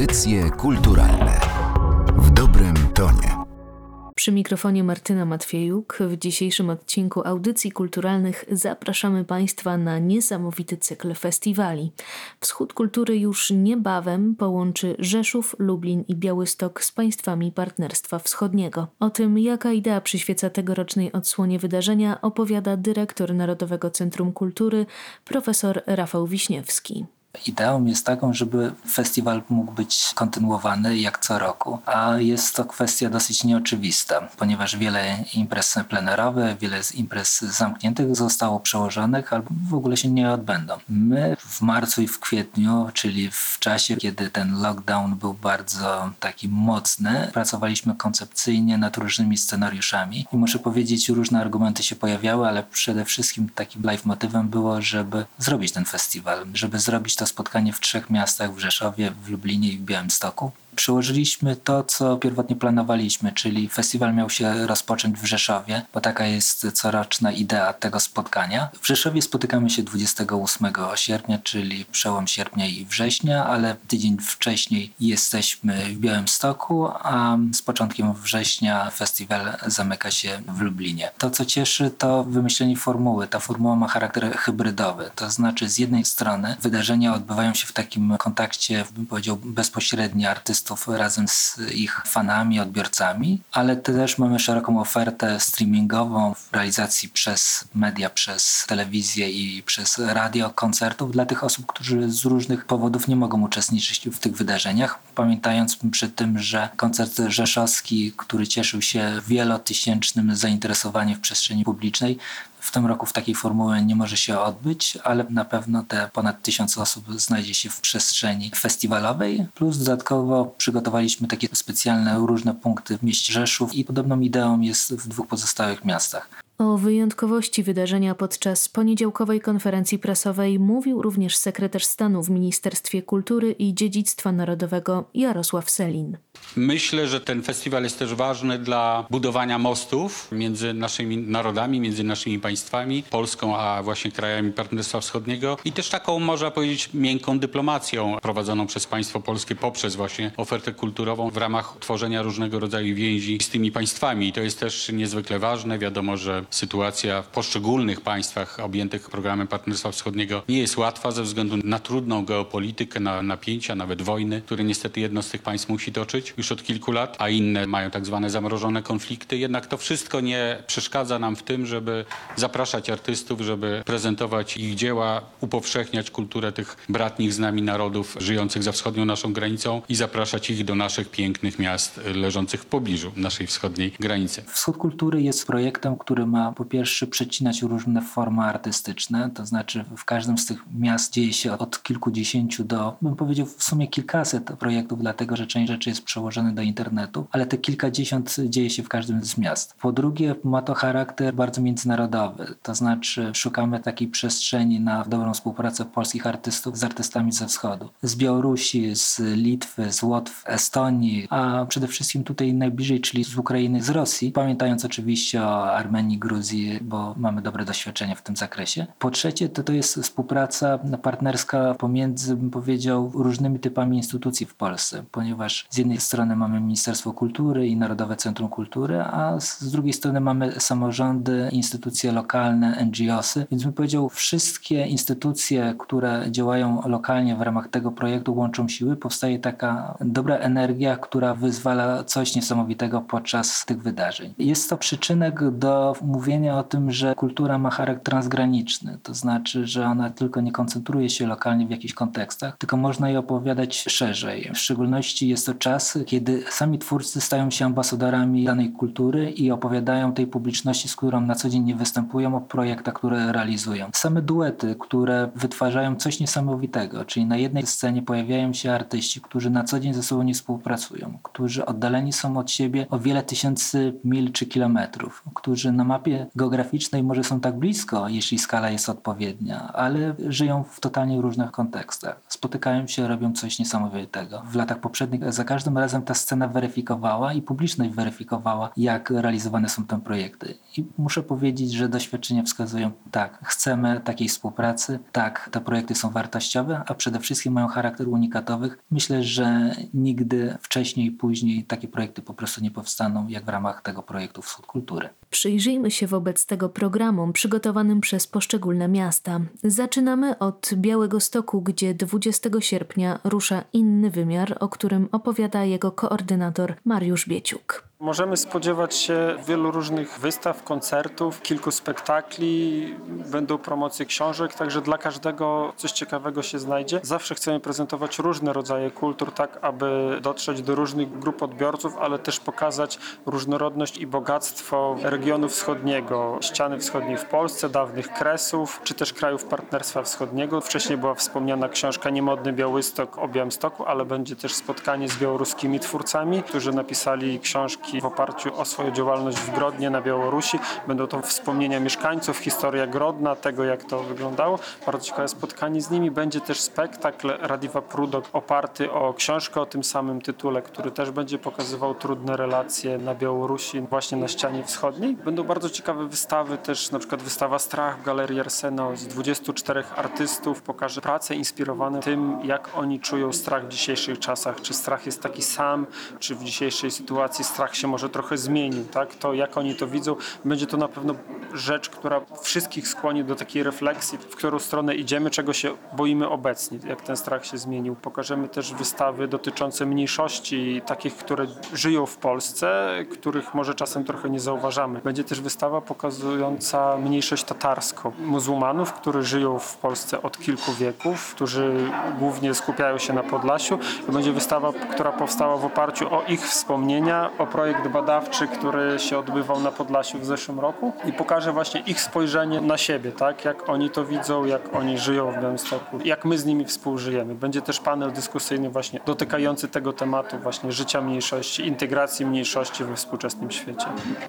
Audycje kulturalne w dobrym tonie. Przy mikrofonie Martyna Matwiejuk. W dzisiejszym odcinku audycji kulturalnych zapraszamy Państwa na niesamowity cykl festiwali. Wschód Kultury już niebawem połączy Rzeszów, Lublin i Białystok z państwami Partnerstwa Wschodniego. O tym, jaka idea przyświeca tegorocznej odsłonie wydarzenia, opowiada dyrektor Narodowego Centrum Kultury profesor Rafał Wiśniewski. Ideą jest taką, żeby festiwal mógł być kontynuowany jak co roku, a jest to kwestia dosyć nieoczywista, ponieważ wiele imprez plenerowych, wiele z imprez zamkniętych zostało przełożonych albo w ogóle się nie odbędą. My w marcu i w kwietniu, czyli w czasie, kiedy ten lockdown był bardzo taki mocny, pracowaliśmy koncepcyjnie nad różnymi scenariuszami i muszę powiedzieć, różne argumenty się pojawiały, ale przede wszystkim takim live motywem było, żeby zrobić ten festiwal, żeby zrobić to spotkanie w trzech miastach, w Rzeszowie, w Lublinie i w Białymstoku przełożyliśmy to, co pierwotnie planowaliśmy, czyli festiwal miał się rozpocząć w Rzeszowie, bo taka jest coroczna idea tego spotkania. W Rzeszowie spotykamy się 28 sierpnia, czyli przełom sierpnia i września, ale tydzień wcześniej jesteśmy w Białymstoku, a z początkiem września festiwal zamyka się w Lublinie. To, co cieszy, to wymyślenie formuły. Ta formuła ma charakter hybrydowy, to znaczy z jednej strony wydarzenia odbywają się w takim kontakcie, bym powiedział, bezpośrednio artystów artystów razem z ich fanami, odbiorcami, ale też mamy szeroką ofertę streamingową w realizacji przez media, przez telewizję i przez radio koncertów dla tych osób, którzy z różnych powodów nie mogą uczestniczyć w tych wydarzeniach. Pamiętając przy tym, że koncert rzeszowski, który cieszył się wielotysięcznym zainteresowaniem w przestrzeni publicznej, w tym roku w takiej formuły nie może się odbyć, ale na pewno te ponad tysiąc osób znajdzie się w przestrzeni festiwalowej. Plus dodatkowo przygotowaliśmy takie specjalne różne punkty w mieście Rzeszów i podobną ideą jest w dwóch pozostałych miastach. O wyjątkowości wydarzenia podczas poniedziałkowej konferencji prasowej mówił również sekretarz stanu w Ministerstwie Kultury i Dziedzictwa Narodowego Jarosław Selin. Myślę, że ten festiwal jest też ważny dla budowania mostów między naszymi narodami, między naszymi państwami, Polską a właśnie krajami Partnerstwa Wschodniego i też taką, można powiedzieć, miękką dyplomacją prowadzoną przez państwo polskie poprzez właśnie ofertę kulturową w ramach tworzenia różnego rodzaju więzi z tymi państwami. I to jest też niezwykle ważne. Wiadomo, że sytuacja w poszczególnych państwach objętych programem Partnerstwa Wschodniego nie jest łatwa ze względu na trudną geopolitykę, na napięcia, nawet wojny, które niestety jedno z tych państw musi toczyć już od kilku lat, a inne mają tak zwane zamrożone konflikty. Jednak to wszystko nie przeszkadza nam w tym, żeby zapraszać artystów, żeby prezentować ich dzieła, upowszechniać kulturę tych bratnich z nami narodów żyjących za wschodnią naszą granicą i zapraszać ich do naszych pięknych miast leżących w pobliżu naszej wschodniej granicy. Wschód Kultury jest projektem, który ma po pierwsze przecinać różne formy artystyczne, to znaczy w każdym z tych miast dzieje się od kilkudziesięciu do, bym powiedział, w sumie kilkaset projektów, dlatego że część rzeczy jest przełożona do internetu, ale te kilkadziesiąt dzieje się w każdym z miast. Po drugie, ma to charakter bardzo międzynarodowy, to znaczy szukamy takiej przestrzeni na dobrą współpracę polskich artystów z artystami ze wschodu. Z Białorusi, z Litwy, z Łotw, Estonii, a przede wszystkim tutaj najbliżej, czyli z Ukrainy, z Rosji, pamiętając oczywiście o Armenii, Gruzji, bo mamy dobre doświadczenie w tym zakresie. Po trzecie, to, to jest współpraca partnerska pomiędzy, bym powiedział, różnymi typami instytucji w Polsce, ponieważ z jednej strony mamy Ministerstwo Kultury i Narodowe Centrum Kultury, a z drugiej strony mamy samorządy, instytucje lokalne, NGOsy, więc bym powiedział, wszystkie instytucje, które działają lokalnie w ramach tego projektu łączą siły, powstaje taka dobra energia, która wyzwala coś niesamowitego podczas tych wydarzeń. Jest to przyczynek do mówienia o tym, że kultura ma charakter transgraniczny, to znaczy, że ona tylko nie koncentruje się lokalnie w jakichś kontekstach, tylko można jej opowiadać szerzej. W szczególności jest to czas, kiedy sami twórcy stają się ambasadorami danej kultury i opowiadają tej publiczności, z którą na co dzień nie występują, o projektach, które realizują. Same duety, które wytwarzają coś niesamowitego, czyli na jednej scenie pojawiają się artyści, którzy na co dzień ze sobą nie współpracują, którzy oddaleni są od siebie o wiele tysięcy mil czy kilometrów, którzy na mapie geograficznej może są tak blisko, jeśli skala jest odpowiednia, ale żyją w totalnie różnych kontekstach. Spotykają się, robią coś niesamowitego. W latach poprzednich za każdym razem ta scena weryfikowała i publiczność weryfikowała, jak realizowane są te projekty. I muszę powiedzieć, że doświadczenia wskazują, tak, chcemy takiej współpracy, tak, te projekty są wartościowe, a przede wszystkim mają charakter unikatowych. Myślę, że nigdy wcześniej później takie projekty po prostu nie powstaną, jak w ramach tego projektu Wschód Kultury. Przyjrzyjmy się wobec tego programom przygotowanym przez poszczególne miasta. Zaczynamy od Białego Stoku, gdzie 20 sierpnia rusza inny wymiar, o którym opowiada jego koordynator Mariusz Bieciuk. Możemy spodziewać się wielu różnych wystaw, koncertów, kilku spektakli, będą promocje książek, także dla każdego coś ciekawego się znajdzie. Zawsze chcemy prezentować różne rodzaje kultur, tak aby dotrzeć do różnych grup odbiorców, ale też pokazać różnorodność i bogactwo regionu wschodniego, ściany wschodniej w Polsce, dawnych Kresów, czy też krajów Partnerstwa Wschodniego. Wcześniej była wspomniana książka Niemodny Białystok o Białymstoku, ale będzie też spotkanie z białoruskimi twórcami, którzy napisali książki w oparciu o swoją działalność w Grodnie na Białorusi. Będą to wspomnienia mieszkańców, historia Grodna, tego jak to wyglądało. Bardzo ciekawe spotkanie z nimi. Będzie też spektakl Radiwa Prudok oparty o książkę o tym samym tytule, który też będzie pokazywał trudne relacje na Białorusi, właśnie na ścianie wschodniej. Będą bardzo ciekawe wystawy, też na przykład wystawa Strach w Galerii Arsenał z 24 artystów pokaże prace inspirowane tym, jak oni czują strach w dzisiejszych czasach. Czy strach jest taki sam, czy w dzisiejszej sytuacji strach się może trochę zmienił, tak? To jak oni to widzą, będzie to na pewno rzecz, która wszystkich skłoni do takiej refleksji, w którą stronę idziemy, czego się boimy obecnie, jak ten strach się zmienił. Pokażemy też wystawy dotyczące mniejszości, takich, które żyją w Polsce, których może czasem trochę nie zauważamy. Będzie też wystawa pokazująca mniejszość tatarską, muzułmanów, którzy żyją w Polsce od kilku wieków, którzy głównie skupiają się na Podlasiu. Będzie wystawa, która powstała w oparciu o ich wspomnienia, o projekt badawczy, który się odbywał na Podlasiu w zeszłym roku i pokaże właśnie ich spojrzenie na siebie, tak? Jak oni to widzą, jak oni żyją w Białymstoku, jak my z nimi współżyjemy. Będzie też panel dyskusyjny właśnie dotykający tego tematu właśnie życia mniejszości, integracji mniejszości we współczesnym świecie.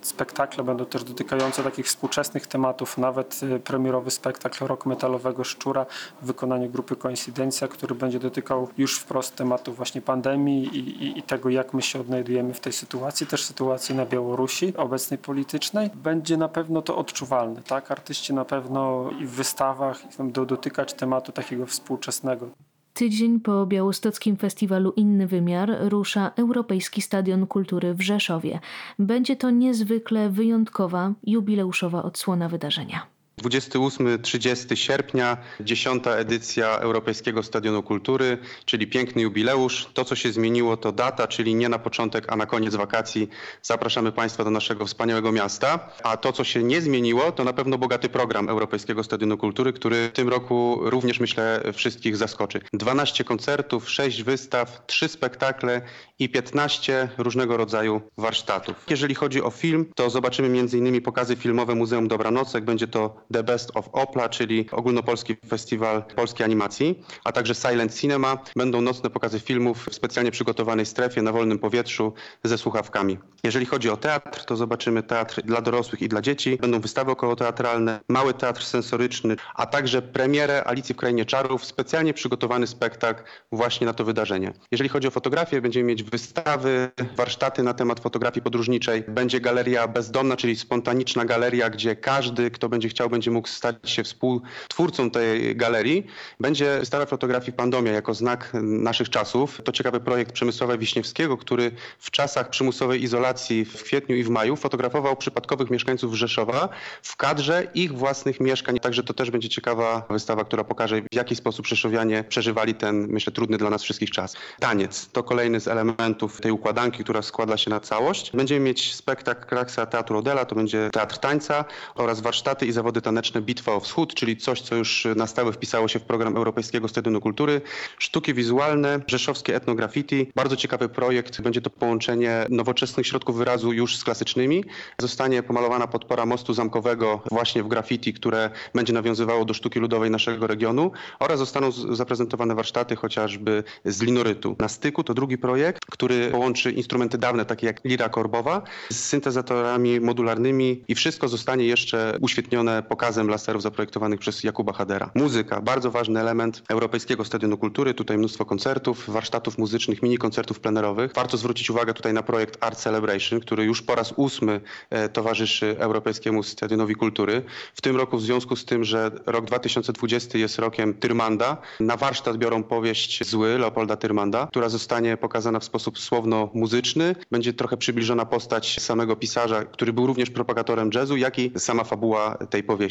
Spektakle będą też dotykające takich współczesnych tematów, nawet y, premierowy spektakl rok metalowego Szczura w wykonaniu grupy Koincydencja, który będzie dotykał już wprost tematu właśnie pandemii i, i, i tego, jak my się odnajdujemy w tej sytuacji, też sytuacji na Białorusi obecnej politycznej. Będzie na pewno to odczuwalne, tak? Artyści na pewno i w wystawach będą dotykać tematu takiego współczesnego. Tydzień po białostockim festiwalu Inny Wymiar rusza Europejski Stadion Kultury w Rzeszowie. Będzie to niezwykle wyjątkowa, jubileuszowa odsłona wydarzenia. 28-30 sierpnia, 10. edycja Europejskiego Stadionu Kultury, czyli piękny jubileusz. To, co się zmieniło, to data, czyli nie na początek, a na koniec wakacji zapraszamy Państwa do naszego wspaniałego miasta. A to, co się nie zmieniło, to na pewno bogaty program Europejskiego Stadionu Kultury, który w tym roku również, myślę, wszystkich zaskoczy. 12 koncertów, 6 wystaw, 3 spektakle i 15 różnego rodzaju warsztatów. Jeżeli chodzi o film, to zobaczymy m.in. pokazy filmowe Muzeum Dobranocek. Będzie to The Best of Opla, czyli ogólnopolski festiwal polskiej animacji, a także Silent Cinema. Będą nocne pokazy filmów w specjalnie przygotowanej strefie na wolnym powietrzu ze słuchawkami. Jeżeli chodzi o teatr, to zobaczymy teatr dla dorosłych i dla dzieci. Będą wystawy okołoteatralne, mały teatr sensoryczny, a także premierę Alicji w Krainie Czarów, specjalnie przygotowany spektakl właśnie na to wydarzenie. Jeżeli chodzi o fotografię, będziemy mieć wystawy, warsztaty na temat fotografii podróżniczej. Będzie galeria bezdomna, czyli spontaniczna galeria, gdzie każdy, kto będzie chciał, będzie mógł stać się współtwórcą tej galerii. Będzie wystawa fotografii Pandomia jako znak naszych czasów. To ciekawy projekt Przemysława Wiśniewskiego, który w czasach przymusowej izolacji w kwietniu i w maju fotografował przypadkowych mieszkańców Rzeszowa w kadrze ich własnych mieszkań. Także to też będzie ciekawa wystawa, która pokaże w jaki sposób rzeszowianie przeżywali ten, myślę, trudny dla nas wszystkich czas. Taniec to kolejny z elementów tej układanki, która składa się na całość. Będziemy mieć spektakl Kraksa Teatru Odela, to będzie teatr tańca oraz warsztaty i zawody taneczne Bitwa o Wschód, czyli coś, co już na stałe wpisało się w program Europejskiego Stadionu Kultury. Sztuki wizualne, rzeszowskie etnograffiti. Bardzo ciekawy projekt. Będzie to połączenie nowoczesnych środków wyrazu już z klasycznymi. Zostanie pomalowana podpora mostu zamkowego właśnie w graffiti, które będzie nawiązywało do sztuki ludowej naszego regionu oraz zostaną zaprezentowane warsztaty chociażby z linorytu. Na styku to drugi projekt. który połączy instrumenty dawne, takie jak lira korbowa, z syntezatorami modularnymi i wszystko zostanie jeszcze uświetnione pokazem laserów zaprojektowanych przez Jakuba Hadera. Muzyka, bardzo ważny element Europejskiego Stadionu Kultury, tutaj mnóstwo koncertów, warsztatów muzycznych, mini koncertów plenerowych. Warto zwrócić uwagę tutaj na projekt Art Celebration, który już po raz ósmy e, towarzyszy Europejskiemu Stadionowi Kultury. W tym roku w związku z tym, że rok 2020 jest rokiem Tyrmanda, na warsztat biorą powieść Zły Leopolda Tyrmanda, która zostanie pokazana w sposób słowno-muzyczny. Będzie trochę przybliżona postać samego pisarza, który był również propagatorem jazzu, jak i sama fabuła tej powieści.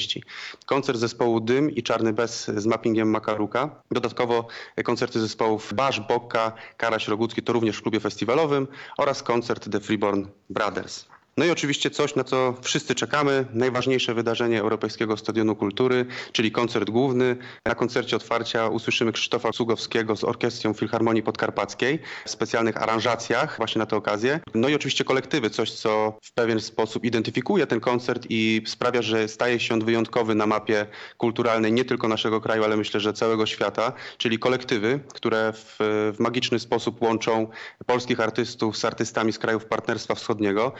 Koncert zespołu Dym i Czarny Bez z mappingiem Makaruka. Dodatkowo koncerty zespołów Basz, Bokka, Karaś Rogucki to również w klubie festiwalowym oraz koncert The Freeborn Brothers. No i oczywiście coś, na co wszyscy czekamy, najważniejsze wydarzenie Europejskiego Stadionu Kultury, czyli koncert główny. Na koncercie otwarcia usłyszymy Krzysztofa Cugowskiego z Orkiestrą Filharmonii Podkarpackiej w specjalnych aranżacjach właśnie na tę okazję. No i oczywiście kolektywy, coś co w pewien sposób identyfikuje ten koncert i sprawia, że staje się on wyjątkowy na mapie kulturalnej nie tylko naszego kraju, ale myślę, że całego świata, czyli kolektywy, które w, w magiczny sposób łączą polskich artystów z artystami z krajów Partnerstwa Wschodniego.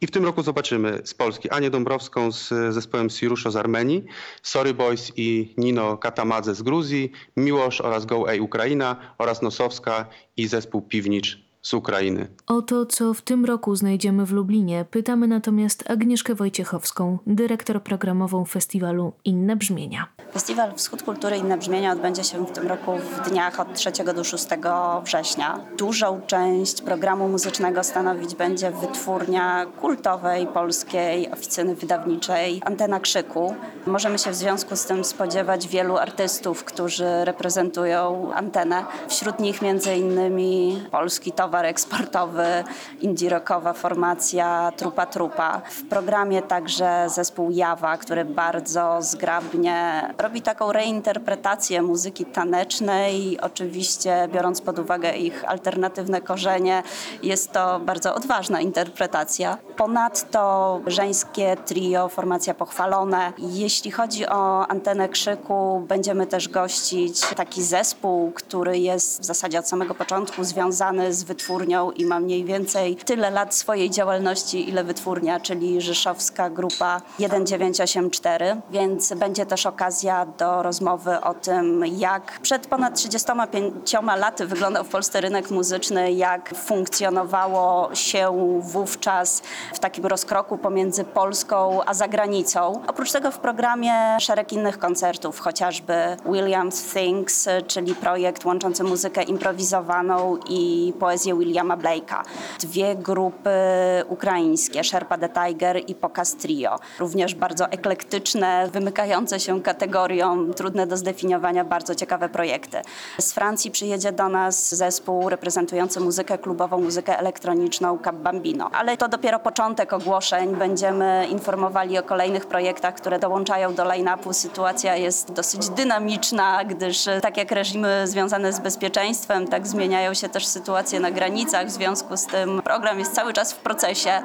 I w tym roku zobaczymy z Polski Anię Dąbrowską z zespołem Siruszo z Armenii, Sorry Boys i Nino Katamadze z Gruzji, Miłosz oraz Go A Ukraina oraz Nosowska i zespół Piwnicz z Ukrainy. O to, co w tym roku znajdziemy w Lublinie, pytamy natomiast Agnieszkę Wojciechowską, dyrektor programową festiwalu Inne Brzmienia. Festiwal Wschód Kultury Inne Brzmienia odbędzie się w tym roku w dniach od 3 do 6 września. Dużą część programu muzycznego stanowić będzie wytwórnia kultowej polskiej oficyny wydawniczej Antena Krzyku. Możemy się w związku z tym spodziewać wielu artystów, którzy reprezentują antenę. Wśród nich innymi polski towar eksportowy, indie rockowa formacja Trupa Trupa. W programie także zespół Jawa, który bardzo zgrabnie robi taką reinterpretację muzyki tanecznej, oczywiście biorąc pod uwagę ich alternatywne korzenie. Jest to bardzo odważna interpretacja. Ponadto żeńskie trio, formacja pochwalone. Jeśli chodzi o antenę krzyku, będziemy też gościć taki zespół, który jest w zasadzie od samego początku związany z wytwórnią i ma mniej więcej tyle lat swojej działalności, ile wytwórnia, czyli rzeszowska grupa 1984, więc będzie też okazja do rozmowy o tym, jak przed ponad 35 laty wyglądał w Polsce rynek muzyczny, jak funkcjonowało się wówczas w takim rozkroku pomiędzy Polską a zagranicą. Oprócz tego w programie szereg innych koncertów, chociażby Williams Things, czyli projekt łączący muzykę improwizowaną i poezję Williama Blake'a. Dwie grupy ukraińskie, Sherpa the Tiger i Pokaz Trio. Również bardzo eklektyczne, wymykające się kategorią, trudne do zdefiniowania, bardzo ciekawe projekty. Z Francji przyjedzie do nas zespół reprezentujący muzykę klubową, muzykę elektroniczną Cap Bambino. Ale to dopiero początek ogłoszeń. Będziemy informowali o kolejnych projektach, które dołączają do line-upu. Sytuacja jest dosyć dynamiczna, gdyż tak jak reżimy związane z bezpieczeństwem, tak zmieniają się też sytuacje na granicach. W związku z tym program jest cały czas w procesie.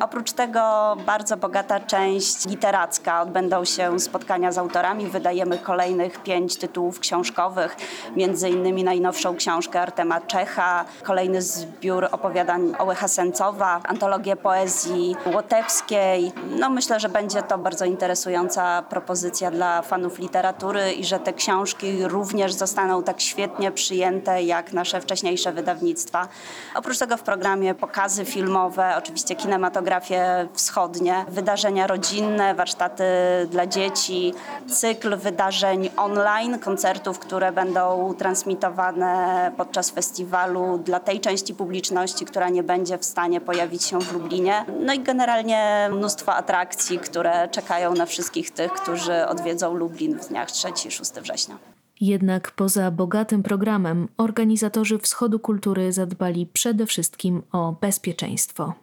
Oprócz tego bardzo bogata część literacka. Odbędą się spotkania z autorami. Wydajemy kolejnych pięć tytułów książkowych, między innymi najnowszą książkę Artema Czecha, kolejny zbiór opowiadań Ołecha Sencowa, antologię poezji łotewskiej. No myślę, że będzie to bardzo interesująca propozycja dla fanów literatury i że te książki również zostaną tak świetnie przyjęte jak nasze wcześniejsze wydawnictwa. Oprócz tego w programie pokazy filmowe, oczywiście kinematografie wschodnie, wydarzenia rodzinne, warsztaty dla dzieci, cykl wydarzeń online, koncertów, które będą transmitowane podczas festiwalu dla tej części publiczności, która nie będzie w stanie pojawić się w Lublinie. No i generalnie mnóstwo atrakcji, które czekają na wszystkich tych, którzy odwiedzą Lublin w dniach 3-6 września. Jednak poza bogatym programem organizatorzy Wschodu Kultury zadbali przede wszystkim o bezpieczeństwo.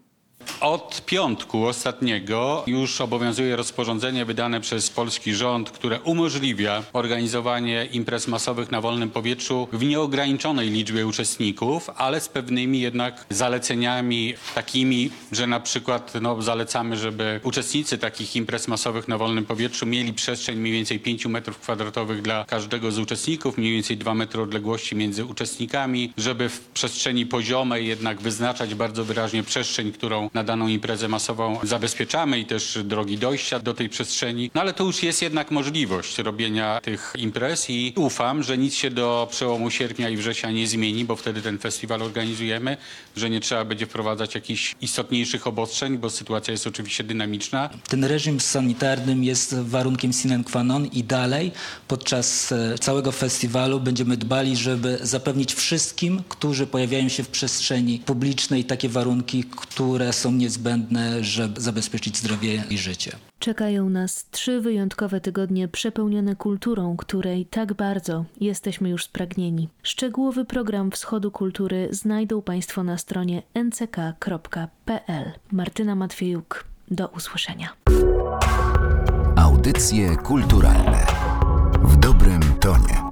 Od piątku ostatniego już obowiązuje rozporządzenie wydane przez polski rząd, które umożliwia organizowanie imprez masowych na wolnym powietrzu w nieograniczonej liczbie uczestników, ale z pewnymi jednak zaleceniami takimi, że na przykład no, zalecamy, żeby uczestnicy takich imprez masowych na wolnym powietrzu mieli przestrzeń mniej więcej 5 metrów kwadratowych dla każdego z uczestników, mniej więcej 2 metry odległości między uczestnikami, żeby w przestrzeni poziomej jednak wyznaczać bardzo wyraźnie przestrzeń, którą na daną imprezę masową zabezpieczamy i też drogi dojścia do tej przestrzeni. No ale to już jest jednak możliwość robienia tych imprez i ufam, że nic się do przełomu sierpnia i września nie zmieni, bo wtedy ten festiwal organizujemy, że nie trzeba będzie wprowadzać jakichś istotniejszych obostrzeń, bo sytuacja jest oczywiście dynamiczna. Ten reżim sanitarny jest warunkiem sine qua non i dalej podczas e, całego festiwalu będziemy dbali, żeby zapewnić wszystkim, którzy pojawiają się w przestrzeni publicznej takie warunki, które są niezbędne, żeby zabezpieczyć zdrowie i życie. Czekają nas trzy wyjątkowe tygodnie przepełnione kulturą, której tak bardzo jesteśmy już spragnieni. Szczegółowy program Wschodu Kultury znajdą Państwo na stronie nck.pl. Martyna Matwiejuk, do usłyszenia. Audycje kulturalne w dobrym tonie.